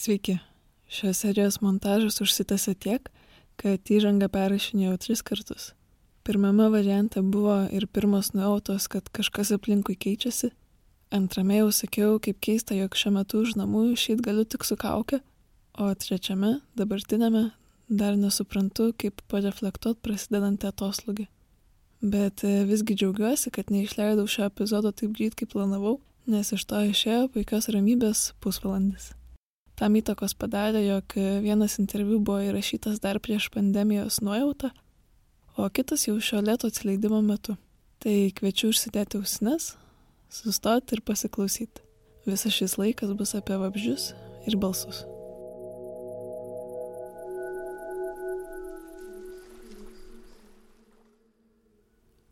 Sveiki. Šios serijos montažas užsitęsė tiek, kad įžangą perrašinėjau tris kartus. Pirmame variante buvo ir pirmos nuojautos, kad kažkas aplinkui keičiasi. Antrame jau sakiau, kaip keista, jog šiuo metu už namų išeit galiu tik su kauke. O trečiame, dabartinėme, dar nesuprantu, kaip pareflektuot prasidedantį atoslūgį. Bet e, visgi džiaugiuosi, kad neišleidau šio epizodo taip greit, kaip planavau, nes iš to išėjo puikios ramybės pusvalandis. Tam įtakos padarė, jog vienas interviu buvo įrašytas dar prieš pandemijos nuojautą, o kitas jau šio lėto atsileidimo metu. Tai kviečiu užsidėti ausines, sustoti ir pasiklausyti. Visas šis laikas bus apie vabžius ir balsus.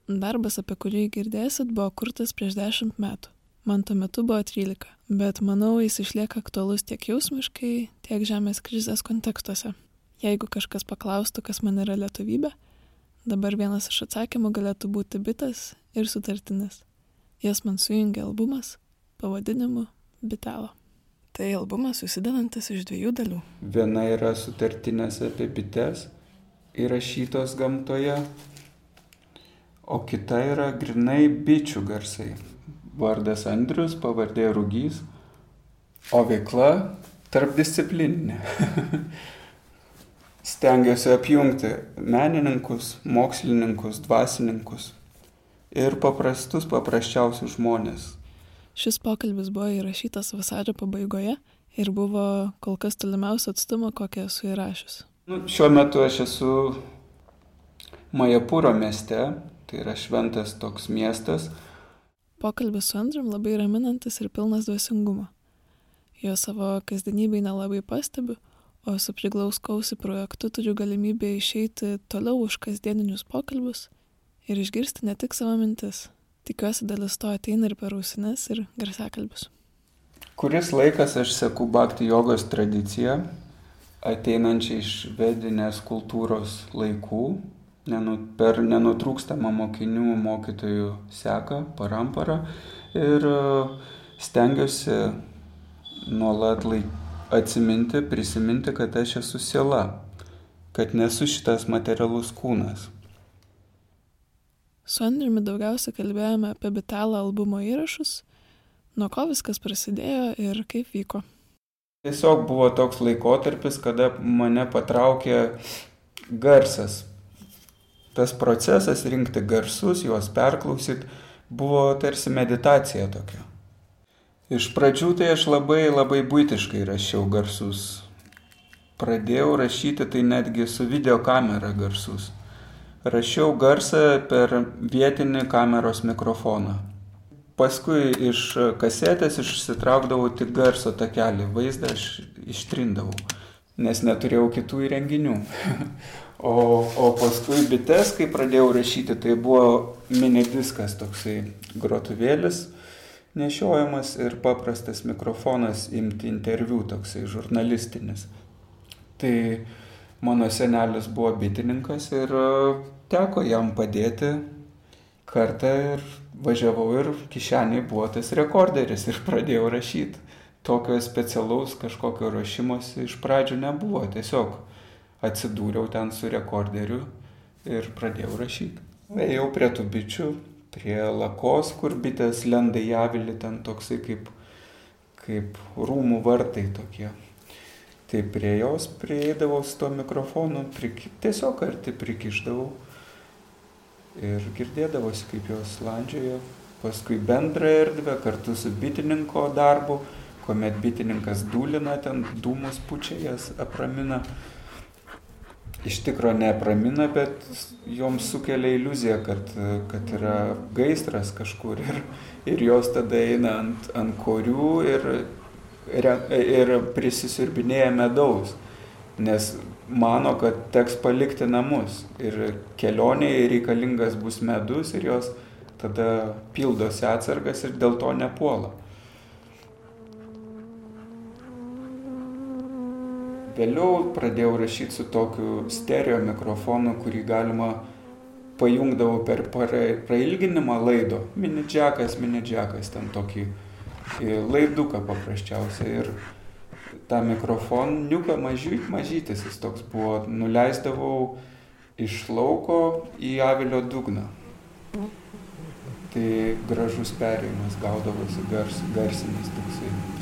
Darbas, apie kurį girdėsit, buvo kurtas prieš dešimt metų. Man tuo metu buvo 13, bet manau, jis išlieka aktualus tiek jausmiškai, tiek žemės krizės kontekstuose. Jeigu kažkas paklaustų, kas man yra lietuvybė, dabar vienas iš atsakymų galėtų būti bitas ir sutartinis. Jas man sujungia albumas pavadinimu Bitelo. Tai albumas susidedantis iš dviejų dalių. Viena yra sutartinės apie bites įrašytos gamtoje, o kita yra grinai bičių garsai vardas Andrius, pavardė Rūgys, o veikla tarpdisciplininė. Stengiuosi apjungti menininkus, mokslininkus, dvasininkus ir paprastus, paprasčiausius žmonės. Šis pokalbis buvo įrašytas vasario pabaigoje ir buvo kol kas tolimiausio atstumo, kokią esu įrašius. Nu, šiuo metu aš esu Majapūro mieste, tai yra šventas toks miestas, Pokalbis su Andrium labai raminantis ir pilnas dvasingumo. Jo savo kasdienybei nelabai pastebiu, o su priglauskausi projektu turiu galimybę išeiti toliau už kasdieninius pokalbius ir išgirsti ne tik savo mintis. Tikiuosi dalis to ateina ir per ausines ir garsiakalbius. Kuris laikas aš seku bakti jogos tradiciją, ateinančią iš vedinės kultūros laikų, nenu, per nenutrūkstamą mokinių mokytojų seką, paramparą ir e, stengiuosi nuolat laik, atsiminti, prisiminti, kad aš esu siela, kad nesu šitas materialus kūnas. Su Andriumi daugiausia kalbėjome apie Bitalą albumo įrašus, nuo ko viskas prasidėjo ir kaip vyko. Tiesiog buvo toks laikotarpis, kada mane patraukė garsas, tas procesas rinkti garsus, juos perklausyt, buvo tarsi meditacija tokia. Iš pradžių tai aš labai labai būtiškai rašiau garsus. Pradėjau rašyti tai netgi su videokamera garsus. Rašiau garsą per vietinį kameros mikrofoną. Paskui iš kasetės išsitraukdavau tik garso takelį, vaizdą aš ištrindavau, nes neturėjau kitų įrenginių. O, o paskui bites, kai pradėjau rašyti, tai buvo minidiskas toksai grotuvėlis nešiojamas ir paprastas mikrofonas imti interviu toksai žurnalistinis. Tai mano senelis buvo bitininkas ir e, teko jam padėti kartą ir važiavau ir kišeniai buvo tas rekorderis ir pradėjau rašyti. Tokio specialaus kažkokio ruošimosi iš pradžių nebuvo, tiesiog atsidūriau ten su rekorderiu ir pradėjau rašyti. Ėjau prie tų bičių, prie lakos, kur bitės lenda į avilį, ten toksai kaip, kaip rūmų vartai tokie. Tai prie jos prieidavau su tuo mikrofonu, priki, tiesiog arti prikiždavau ir girdėdavosi, kaip jos landžiojo. Paskui bendrą erdvę kartu su bitininko darbu, kuomet bitininkas dūlina ten, dūmus pučia jas, apramina iš tikro nepramina, bet joms sukelia iliuziją, kad, kad yra gaisras kažkur ir, ir jos tada eina ant, ant korių ir, ir, ir prisisirbinėja medaus, nes mano, kad teks palikti namus ir kelionėje reikalingas bus medus ir jos tada pildosi atsargas ir dėl to nepuola. Vėliau pradėjau rašyti su tokiu stereo mikrofonu, kurį galima pajungdavau per prailginimą laido. Minidžiakas, minidžiakas, ten tokį laiduką paprasčiausiai. Ir tą mikrofoniuką mažy, mažytis, jis toks buvo, nuleisdavau iš lauko į avilio dugną. Tai gražus perėjimas gaudavosi gars, garsinis toksai.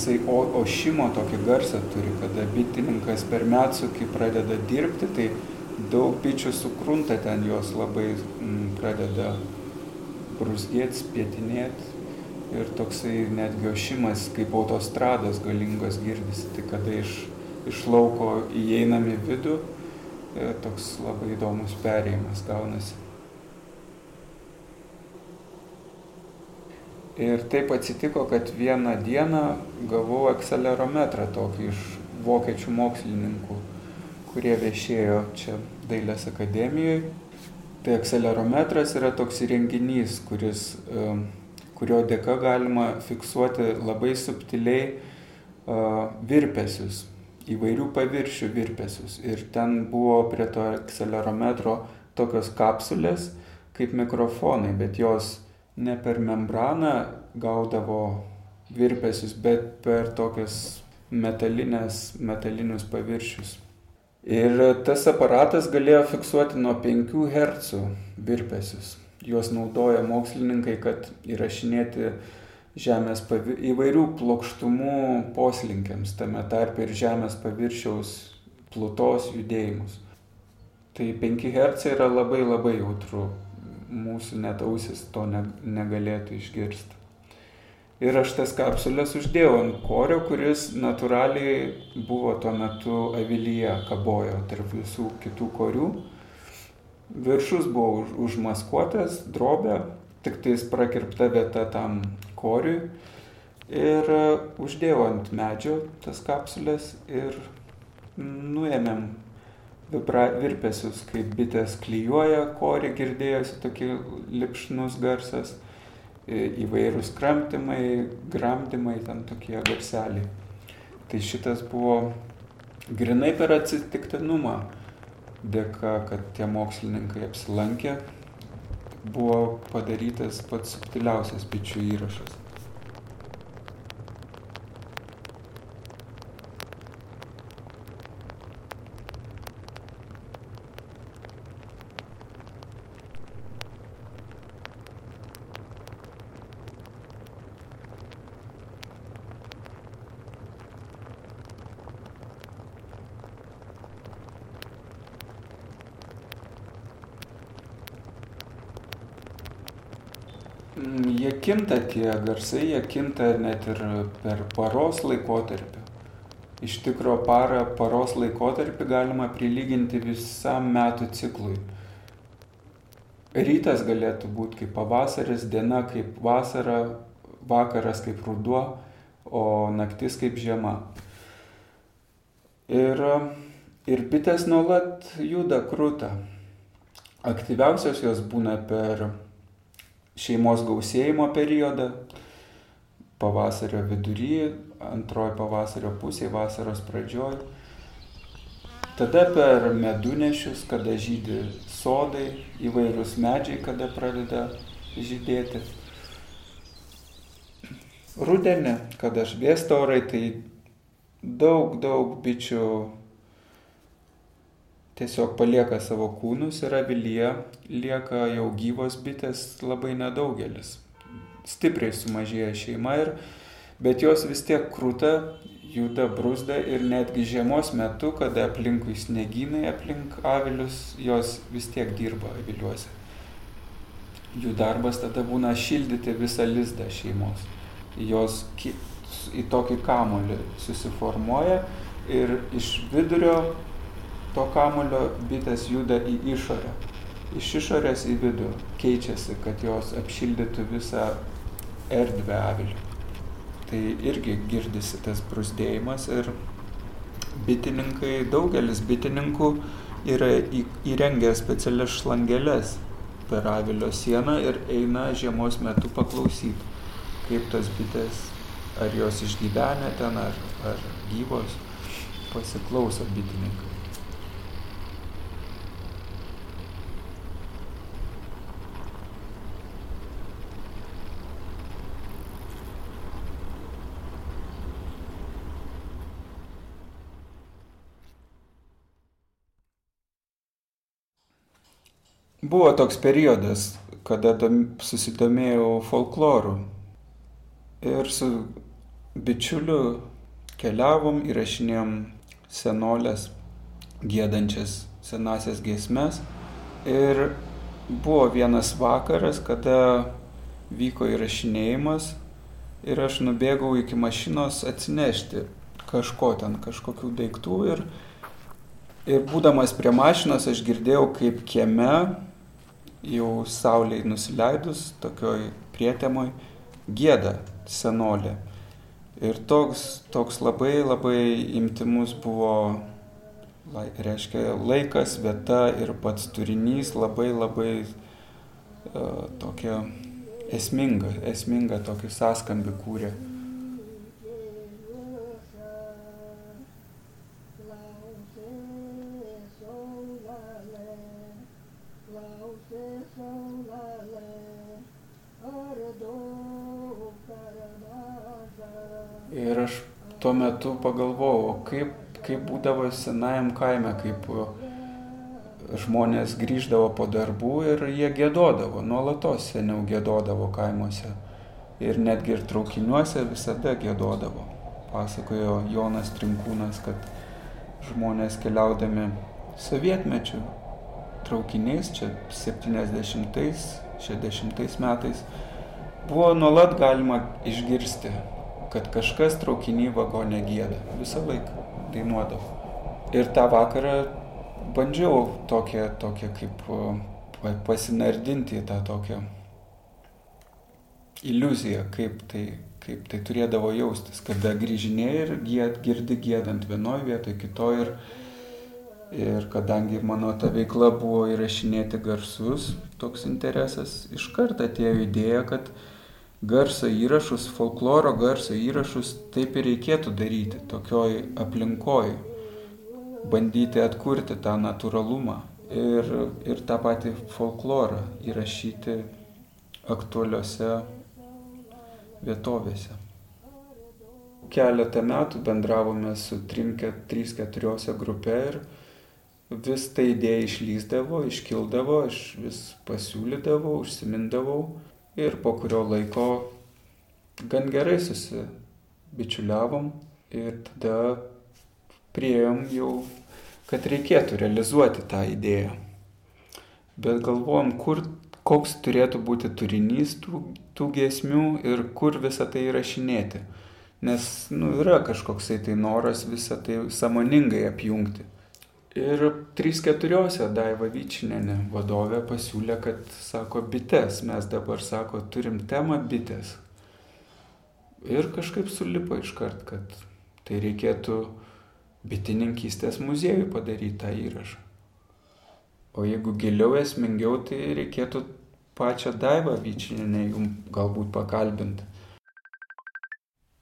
Jisai o, ošimo tokį garsą turi, kada bitininkas per metsukį pradeda dirbti, tai daug bičių sukrunta ten, jos labai m, pradeda brusgėti, spėtinėti ir toksai netgi ošimas kaip autostrados galingos girdisi, tai kada iš, iš lauko įeinam į vidų, e, toks labai įdomus perėjimas gaunasi. Ir taip atsitiko, kad vieną dieną gavau akcelerometrą tokį iš vokiečių mokslininkų, kurie viešėjo čia Dailės akademijoje. Tai akcelerometras yra toks įrenginys, kuris, kurio dėka galima fiksuoti labai subtiliai virpesius, įvairių paviršių virpesius. Ir ten buvo prie to akcelerometro tokios kapsulės kaip mikrofonai, bet jos ne per membraną gaudavo virpesius, bet per tokias metalinės, metalinius paviršius. Ir tas aparatas galėjo fiksuoti nuo 5 Hz virpesius. Juos naudoja mokslininkai, kad įrašinėti Žemės pavir... įvairių plokštumų poslinkiams, tame tarp ir Žemės paviršiaus plutos judėjimus. Tai 5 Hz yra labai labai jautru mūsų net ausis to ne, negalėtų išgirsti. Ir aš tas kapsulės uždėjau ant korio, kuris natūraliai buvo tuo metu avilyje, kabojo tarp visų kitų korių. Viršus buvo už, užmaskuotas, drobė, tik tais prakirpta vieta tam koriui. Ir uždėjau ant medžio tas kapsulės ir nuėmėm vibra, virpesius, kaip bitės klyjuoja, korį girdėjosi tokį lipšnus garsas, įvairūs kramtimai, gramdimai, ten tokie garseliai. Tai šitas buvo grinai per atsitiktinumą dėka, kad tie mokslininkai apsilankė, buvo padarytas pats subtiliausias bičių įrašas. Jie kinta tie garsai, jie kinta net ir per paros laikotarpį. Iš tikro parą, paros laikotarpį galima prilyginti visam metų ciklui. Rytas galėtų būti kaip pavasaris, diena kaip vasara, vakaras kaip ruduo, o naktis kaip žiema. Ir, ir bitės nuolat juda krūta. Aktyviausios jos būna per šeimos gausėjimo periodą, pavasario vidury, antroji pavasario pusė, vasaros pradžioj. Tada per medunešius, kada žydi sodai, įvairūs medžiai, kada pradeda žydėti. Rudenį, kada šviesta orai, tai daug, daug bičių tiesiog palieka savo kūnus ir avilyje lieka jau gyvos bitės labai nedaugelis. Stipriai sumažėja šeima, ir, bet jos vis tiek krūta, juda brūzda ir netgi žiemos metu, kada aplinkui sneginai, aplink avilius, jos vis tiek dirba aviliuose. Jų darbas tada būna šildyti visą lizdą šeimos. Jos į tokį kamolį susiformuoja ir iš vidurio to kamulio bitės juda į išorę. Iš išorės į vidų keičiasi, kad jos apšildytų visą erdvę avilių. tai irgi girdisi tas brusdėjimas ir bitininkai, daugelis bitininkų yra įrengę specialias šlangeles per avilio sieną ir eina žiemos metu paklausyti, kaip tas bitės, ar jos išgyvenę ten, ar, ar gyvos, pasiklauso bitininkai. Buvo toks periodas, kada susidomėjau folkloru. Ir su bičiuliu keliavom, įrašinėjom senolės gėdančias senasias giesmes. Ir buvo vienas vakaras, kada vyko įrašinėjimas ir aš nubėgau iki mašinos atsinešti kažko ten, kažkokių daiktų ir, ir būdamas prie mašinos aš girdėjau, kaip kieme jau sauliai nusileidus, tokioj prietemoj, gėda senolė. Ir toks, toks labai labai imtimus buvo, lai, reiškia, laikas, vieta ir pats turinys labai labai uh, tokia esminga, esminga tokį sąskambį kūrė. Ir aš tuo metu pagalvojau, kaip, kaip būdavo senajam kaime, kaip žmonės grįždavo po darbų ir jie gėdodavo, nuolatos seniau gėdodavo kaimuose. Ir netgi ir traukiniuose visada gėdodavo. Pasakojo Jonas Trinkūnas, kad žmonės keliaudami sovietmečių traukiniais, čia 70-60 metais, buvo nuolat galima išgirsti kad kažkas traukiny vagone gėda. Visą laiką dainuodavo. Ir tą vakarą bandžiau tokią, tokią kaip pasinardinti į tą tokią iliuziją, kaip tai, kaip tai turėdavo jaustis, kada grįžinėjai ir girdi gėdant vienoje vietoje, kitoje. Ir, ir kadangi mano ta veikla buvo įrašinėti garsus, toks interesas, iš karto atėjo idėja, kad garso įrašus, folkloro garso įrašus taip ir reikėtų daryti, tokioj aplinkoj, bandyti atkurti tą natūralumą ir, ir tą patį folklorą įrašyti aktualiuose vietovėse. Keletą metų bendravome su 3-4 grupė ir vis ta idėja išlyzdavo, iškildavo, aš vis pasiūlydavau, užsimindavau ir po kurio laiko gan gerai susibičiuliavom ir tada prieėm jau, kad reikėtų realizuoti tą idėją. Bet galvojom, kur, koks turėtų būti turinys tų, tų giesmių ir kur visą tai įrašinėti. Nes nu, yra kažkoksai tai noras visą tai samoningai apjungti. Ir 3-4 Daiva Vyčinėne vadovė pasiūlė, kad, sako, bites, mes dabar, sako, turim temą bites. Ir kažkaip sulipo iškart, kad tai reikėtų bitininkystės muziejui padaryti tą įrašą. O jeigu giliau esmingiau, tai reikėtų pačią Daivą Vyčinėne jum galbūt pakalbinti.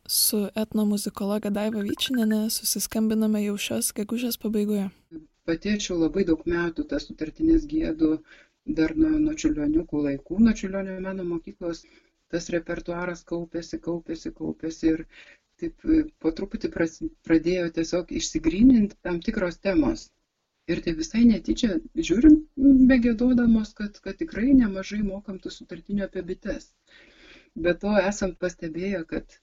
Su etnomuzikologe Daiva Vyčinėne susiskambiname jau šios gegužės pabaigoje. Patėčiau labai daug metų tas sutartinės gėdų dar nuo, nuo čiulioniukų laikų, nuo čiulionio meno mokyklos tas repertuaras kaupėsi, kaupėsi, kaupėsi ir taip e, po truputį pradėjo tiesiog išsigryninti tam tikros temos. Ir tai visai netyčia žiūrim, begėdodamos, kad, kad tikrai nemažai mokam tų sutartinių apie bites. Be to esam pastebėję, kad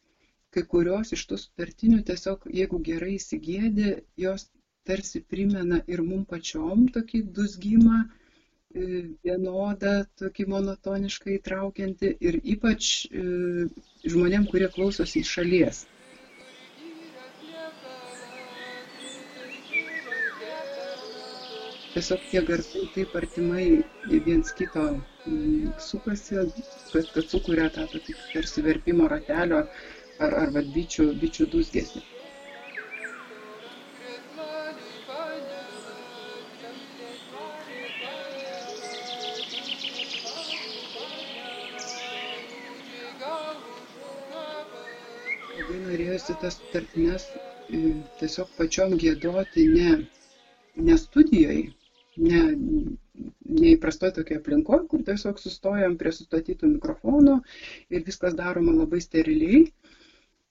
kai kurios iš tų sutartinių tiesiog, jeigu gerai įsigėdi, jos tarsi primena ir mum pačiom tokį dusgymą, e, vienodą, tokį monotoniškai įtraukiantį ir ypač e, žmonėm, kurie klausosi iš šalies. Tiesiog tie garsai taip artimai viens kito sukasi, kad, kad sukuria tą tokį tarsi verpimo ratelio ar, ar vad bičių, bičių dūsgesį. Labai norėjusi tas tartines tiesiog pačiom gėdoti ne, ne studijoje, ne, neįprastoj tokia aplinkoje, kur tiesiog sustojam prie sustatytų mikrofonų ir viskas daroma labai steriliai,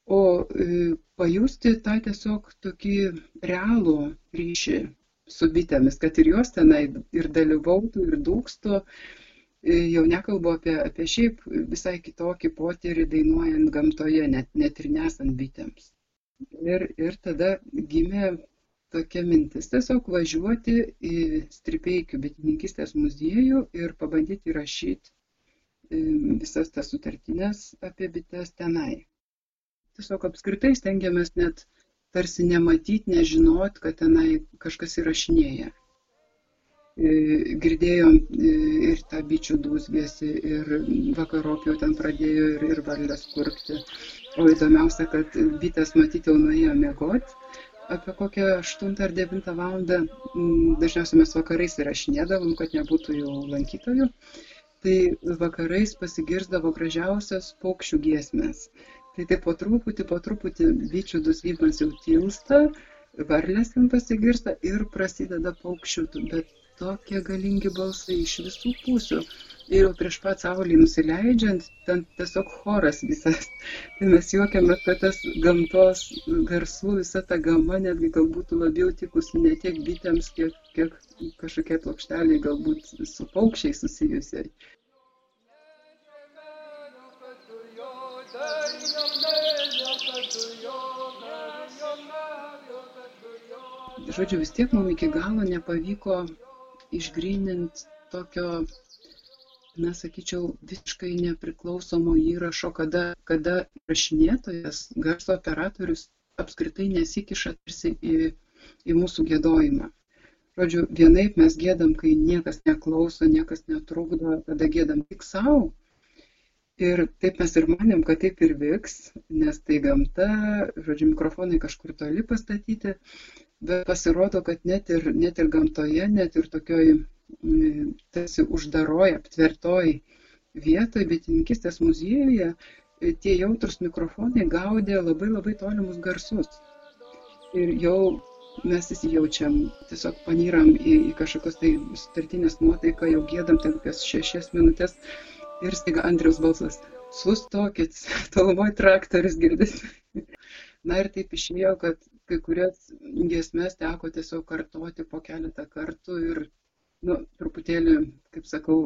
o e, pajusti tą tiesiog tokį realų ryšį su bitėmis, kad ir jos tenai ir dalyvautų, ir dūkstų. E, jau nekalbu apie, apie šiaip visai kitokį potyrį dainuojant gamtoje, net, net ir nesant bitėms. Ir, ir tada gimė tokia mintis tiesiog važiuoti į Stripeikių bitininkistės muziejų ir pabandyti įrašyti e, visas tas sutartinės apie bites tenai. Tiesiog apskritai stengiamės net tarsi nematyti, nežinot, kad tenai kažkas įrašinėja. E, girdėjom e, ir tą bičių dūzgėsi, ir vakarop jau ten pradėjo ir, ir varlės kurkti. O įdomiausia, kad bitės matyti jau nuėjo mėgoti apie kokią 8 ar 9 valandą, dažniausiai mes vakarais įrašinėdavom, kad nebūtų jau lankytojų, tai vakarais pasigirzdavo gražiausias paukščių giesmės. Tai taip po truputį, po truputį bičių duslymas jau tilsta, varlės ten pasigirsta ir prasideda paukščių, bet tokie galingi balsai iš visų pusių. Ir jau prieš pat saulį nusileidžiant, ten tiesiog choras visas. Tai mes juokiamės, kad tas gamtos garsų, visa ta gama netgi galbūt labiau tikus ne tiek bitėms, kiek, kiek kažkokie plokšteliai galbūt su paukščiai susijusiai. Žodžiu, vis tiek mums iki galo nepavyko išgrynint tokio na sakyčiau visiškai nepriklausomo įrašo kada kada įrašinėtojas garso operatorius apskritai nesikiša tarsi į, į mūsų gėdojimą. Žodžiu, vienaip mes gėdam, kai niekas neklauso, niekas netrukdo, tada gėdam tik savo. Ir taip mes ir manėm, kad taip ir vyks, nes tai gamta, žodžiu, mikrofonai kažkur toli pastatyti, bet pasirodo, kad net ir, net ir gamtoje, net ir tokioj mm, tarsi uždaroj, aptvertoj vietoje, bitininkistės muziejuje, e, tie jautrus mikrofonai gaudė labai labai tolimus garsus. Ir jau mes įsijaučiam, tiesiog panyram į, į kažkokios tai sutartinės nuotaiką, jau gėdam ten kokias šešias minutės ir staiga Andriaus balsas. Sustokit, tolumoje traktorius girdisi. Na ir taip išėjo, kad kai kurias giesmes teko tiesiog kartoti po keletą kartų ir, nu, truputėlį, kaip sakau,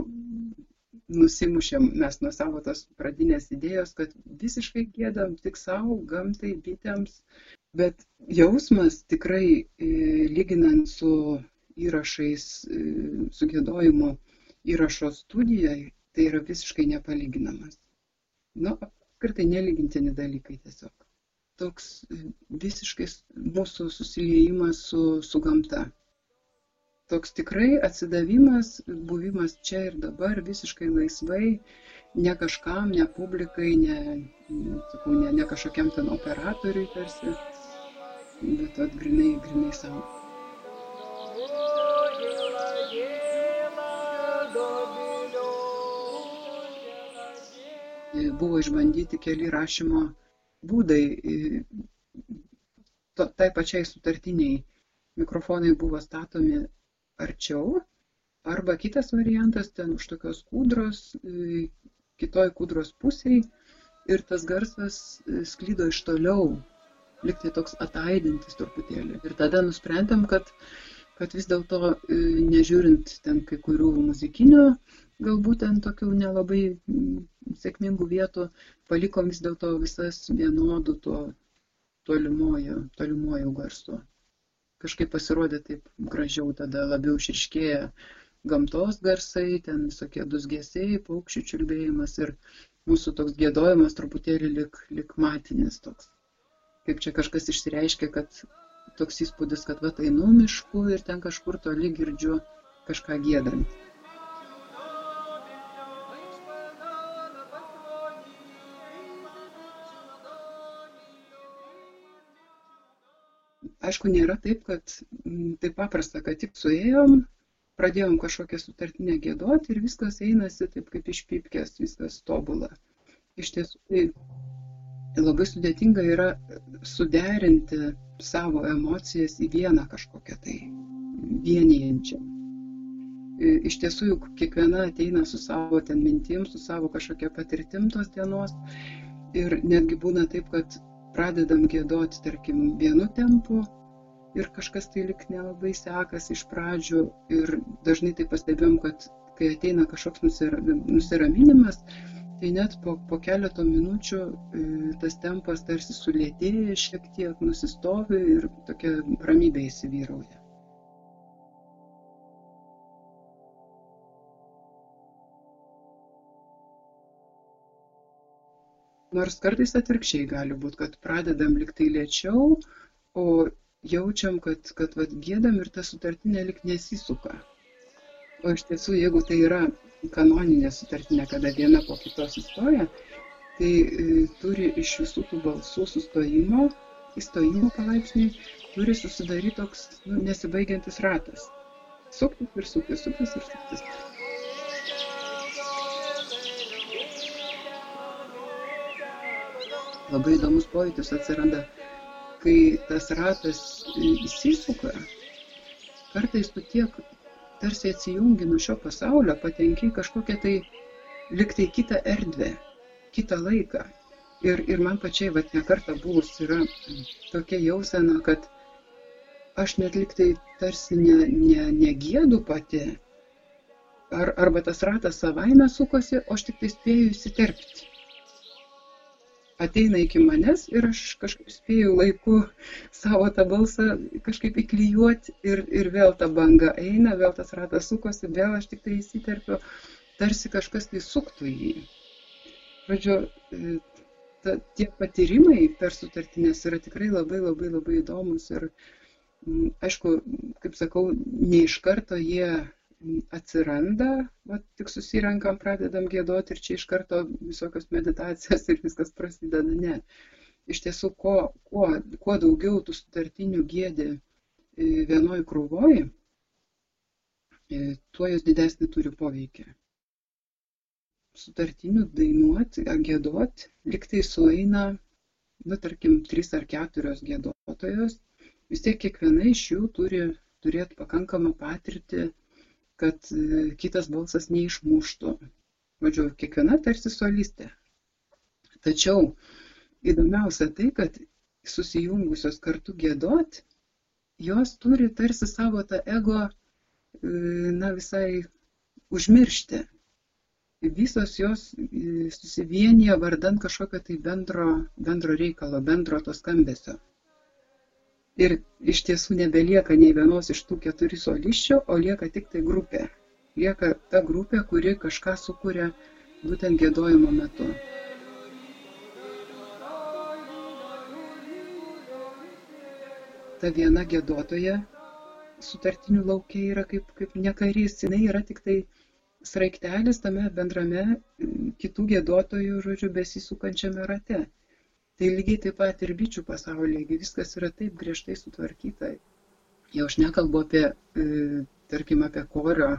nusimušėm mes nuo savo tos pradinės idėjos, kad visiškai gėdam tik savo, gamtai, bitėms, bet jausmas tikrai e, lyginant su įrašais, e, su gėdojimu įrašo studijai, tai yra visiškai nepalyginamas. Nu, apskritai nelygintini dalykai tiesiog toks visiškai mūsų susiliejimas su, su gamta. Toks tikrai atsidavimas, buvimas čia ir dabar visiškai laisvai, ne kažkam, ne publikai, ne, sakau, ne, ne kažkokiam ten operatoriui tarsi, bet atgrinai, grinai savo. Buvo išbandyti keli rašymo būdai tai pačiai sutartiniai mikrofonai buvo statomi arčiau, arba kitas variantas ten už tokios kūdros, kitoj kūdros pusėje ir tas garsas sklydo iš toliau, liktai toks ataidintis truputėlį. Ir tada nusprendėm, kad, kad vis dėlto nežiūrint ten kai kurių muzikinių galbūt ten tokių nelabai sėkmingų vietų, palikom vis dėlto visas vienodų tuo tolimuoju, tolimuoju garsu. Kažkaip pasirodė taip gražiau, tada labiau išriškėja gamtos garsai, ten visokie dusgėsiai, paukščių čiulbėjimas ir mūsų toks gėdojimas truputėlį lik, lik matinis toks. Kaip čia kažkas išsireiškia, kad toks įspūdis, kad va einu mišku ir ten kažkur toli girdžiu kažką gėdant. Aišku, nėra taip, kad mm, taip paprasta, kad tik suėjom, pradėjom kažkokią sutartinę gėdoti ir viskas einasi taip kaip iš pipkės, viskas tobula. Iš tiesų, tai labai sudėtinga yra suderinti savo emocijas į vieną kažkokią tai vienijančią. Iš tiesų, juk kiekviena ateina su savo ten mintim, su savo kažkokia patirtim tos dienos. Ir netgi būna taip, kad pradedam gėdoti, tarkim, vienu tempu ir kažkas tai lik nelabai sekasi iš pradžių ir dažnai tai pastebėjom, kad kai ateina kažkoks nusiraminimas, tai net po, po keleto minučių e, tas tempas tarsi sulėtėja, šiek tiek nusistovi ir tokia ramybė įsivyrauja. Nors kartais atvirkščiai gali būti, kad pradedam liktai lėčiau, o jaučiam, kad, kad vat, gėdam ir ta sutartinė lik nesisuka. O iš tiesų, jeigu tai yra kanoninė sutartinė, kada viena po kitos įstoja, tai e, turi iš visų tų balsų sustojimo, įstojimo palaipsniui, turi susidaryti toks nu, nesibaigiantis ratas. Suktis ir suktis, suktis ir suktis. labai įdomus pojūtis atsiranda, kai tas ratas įsisuka, kartais tu tiek tarsi atsijungi nuo šio pasaulio, patenki kažkokią tai liktai kitą erdvę, kitą laiką. Ir, ir man pačiai, va, nekarta buvus yra tokia jausena, kad aš net liktai tarsi ne, ne, negėdu pati, ar, arba tas ratas savaime sukosi, o aš tik tai spėju įsiterpti ateina iki manęs ir aš kažkaip spėju laiku savo tą balsą kažkaip įklijuoti ir, ir vėl ta banga eina, vėl tas ratas sukosi, vėl aš tik tai įsiterpiu, tarsi kažkas tai suktų jį. Žodžiu, e, ta, tie patyrimai per sutartinės yra tikrai labai labai labai įdomus ir aišku, kaip sakau, ne iš karto jie atsiranda, va, tik susirenkam, pradedam gėdoti ir čia iš karto visokios meditacijos ir viskas prasideda. Ne. Iš tiesų, kuo, kuo, kuo daugiau tų sutartinių gėdi e, vienoj krūvoj, e, tuo jos didesnį turi poveikį. Sutartinių dainuoti, gėdoti, liktai sueina, nu, tarkim, trys ar keturios gėdotojos, vis tiek kiekviena iš jų turi turėti pakankamą patirtį kad e, kitas balsas neišmuštų. Vadžiu, kiekviena tarsi solistė. Tačiau įdomiausia tai, kad susijungusios kartu gėdot, jos turi tarsi savo tą ego, e, na visai užmiršti. Visos jos e, susivienyje vardant kažkokio tai bendro, bendro reikalo, bendro to skambesio ir iš tiesų nebelieka nei vienos iš tų keturių soliščių, o lieka tik tai grupė. Lieka ta grupė, kuri kažką sukuria būtent gėdojimo metu. Ta viena gėdotoja sutartinių laukia yra kaip, kaip nekarys, jinai yra tik tai sraigtelis tame bendrame kitų gėdotojų, žodžiu, besisukančiame rate. Tai lygiai taip pat ir bičių pasaulyje, viskas yra taip griežtai sutvarkyta. Jau aš nekalbu apie, e, tarkim, apie korio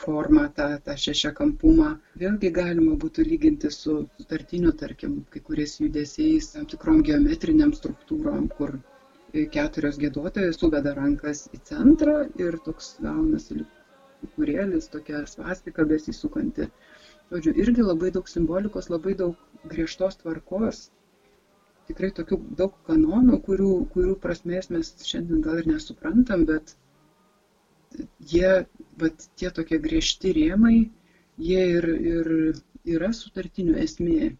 formą, tą, tą šešiakampumą. Vėlgi galima būtų lyginti su sutartiniu, tarkim, kai kuriais judesiais, tam tikrom geometriniam struktūrom, kur keturios gėdotojos suveda rankas į centrą ir toks gaunasi kurėlis, tokia svastika besisukanti. Žodžiu, irgi labai daug simbolikos, labai daug griežtos tvarkos tikrai tokių daug kanonų, kurių, kurių prasmės mes šiandien gal ir nesuprantam, bet jie, bet tie tokie griežti rėmai, jie ir, ir yra sutartinių esmė.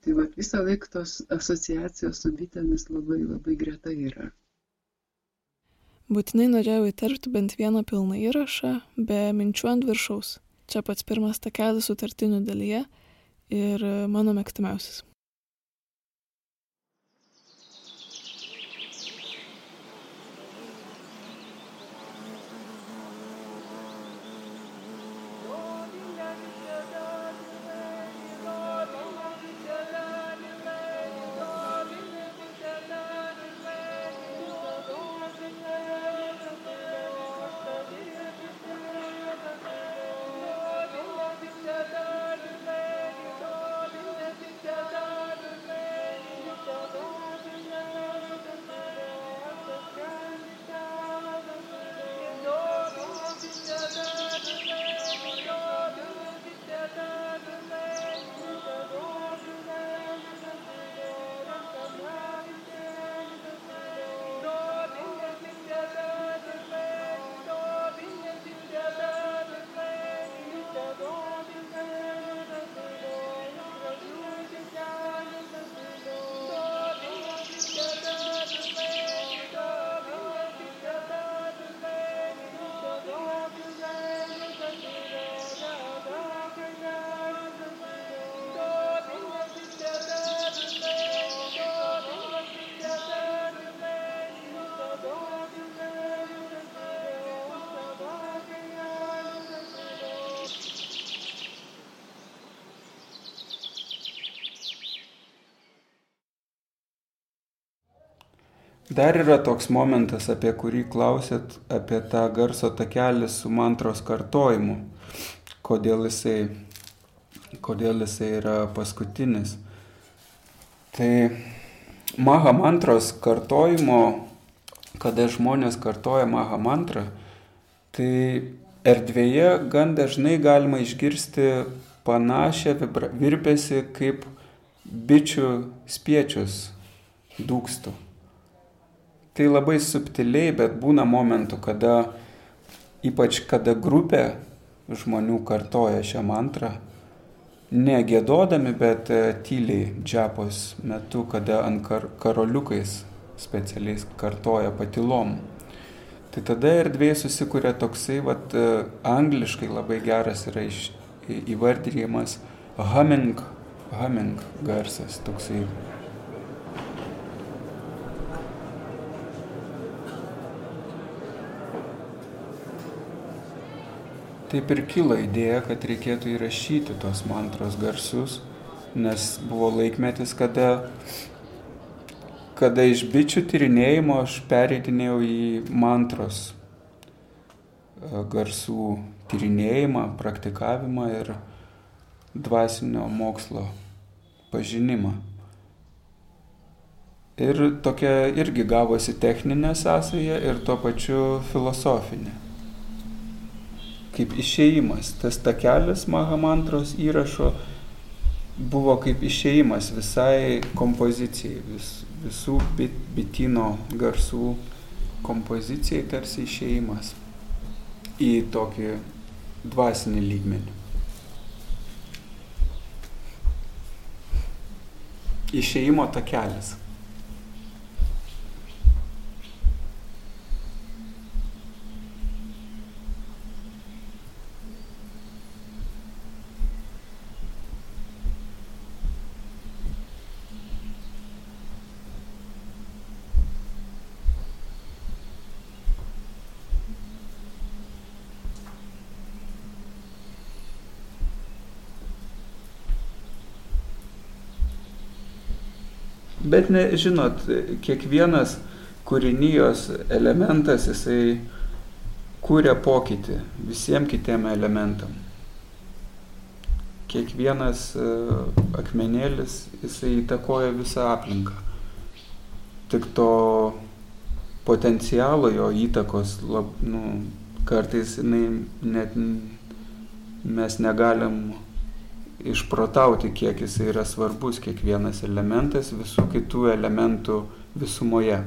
Tai va visą laiką tos asociacijos su bitėmis labai labai greta yra. Būtinai norėjau įterpti bent vieną pilną įrašą be minčių ant viršaus. Čia pats pirmas takelis sutartinių dalyje ir mano mėgstamiausias. Dar yra toks momentas, apie kurį klausėt, apie tą garso takelį su mantros kartojimu. Kodėl jisai, kodėl jisai yra paskutinis. Tai maha mantros kartojimo, kada žmonės kartoja maha mantrą, tai erdvėje gan dažnai galima išgirsti panašią virpesi kaip bičių spiečius dūkstų. Tai labai subtiliai, bet būna momentų, kada, ypač kada grupė žmonių kartoja šią mantrą, ne gėdodami, bet e, tyliai džiapos metu, kada ant kar karoliukais specialiai kartoja patilom. Tai tada erdvėje susikuria toksai, vat, e, angliškai labai geras yra iš, įvardyjimas humming, humming garsas, toksai taip ir kilo idėja, kad reikėtų įrašyti tos mantros garsus, nes buvo laikmetis, kada, kada iš bičių tyrinėjimo aš pereitinėjau į mantros e, garsų tyrinėjimą, praktikavimą ir dvasinio mokslo pažinimą. Ir tokia irgi gavosi techninė sąsaja ir tuo pačiu filosofinė kaip išėjimas. Tas takelis Mahamantros įrašo buvo kaip išėjimas visai kompozicijai, vis, visų bit, bitino garsų kompozicijai tarsi išėjimas į tokį dvasinį lygmenį. Išėjimo takelis. Bet ne, žinot, kiekvienas kūrinijos elementas jisai kūrė pokytį visiems kitiem elementam. Kiekvienas uh, akmenėlis jisai įtakoja visą aplinką. Tik to potencialo jo įtakos, lab, nu, kartais jinai net mes negalim išprotauti, kiek jis yra svarbus kiekvienas elementas visų kitų elementų visumoje.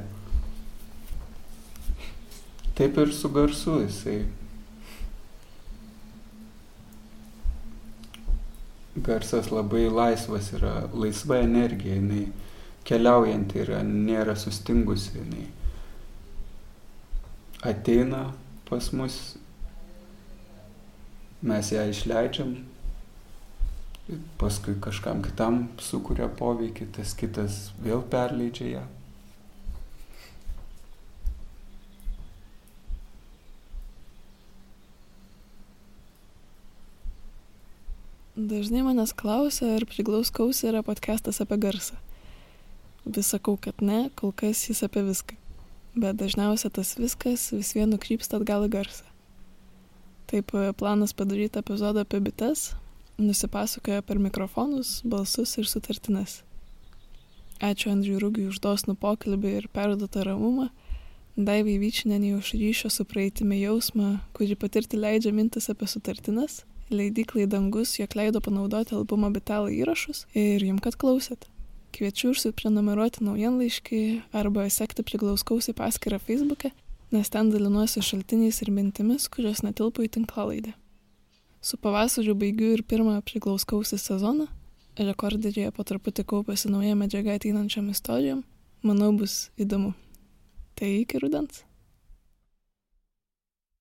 Taip ir su garsu jisai. Garsas labai laisvas yra, laisva energija, jinai keliaujanti yra, nėra sustingusi, jinai ateina pas mus, mes ją išleidžiam paskui kažkam kitam sukuria poveikį, tas kitas vėl perleidžia ją. Dažnai manęs klausia, ar priglauskaus yra podcastas apie garsą. Vis sakau, kad ne, kol kas jis apie viską. Bet dažniausiai tas viskas vis vien nukrypsta atgal į garsą. Taip planas padaryti epizodą apie bites, nusipasakoja per mikrofonus, balsus ir sutartines. Ačiū Andriui Rūgiui už dosnų pokalbį ir perduotą ramumą, Daivai Vyčinenį už ryšio su praeitimi jausmą, kurį patirti leidžia mintis apie sutartinas, leidiklai dangus, jog leido panaudoti albumo Bitalą įrašus ir jum, kad klausėt. Kviečiu užsiprenumeruoti naujienlaiškį arba sekti priglauskausi paskirtą Facebook'e, nes ten dalinuosi šaltiniais ir mintimis, kurios netilpo į tinklalaidę. Su pavasariu baigiu ir pirmą priglauskausi sezoną. Rekorderyje po truputį kaupėsi nauja medžiaga ateinančiam istorijom. Manau, bus įdomu. Tai iki rudens.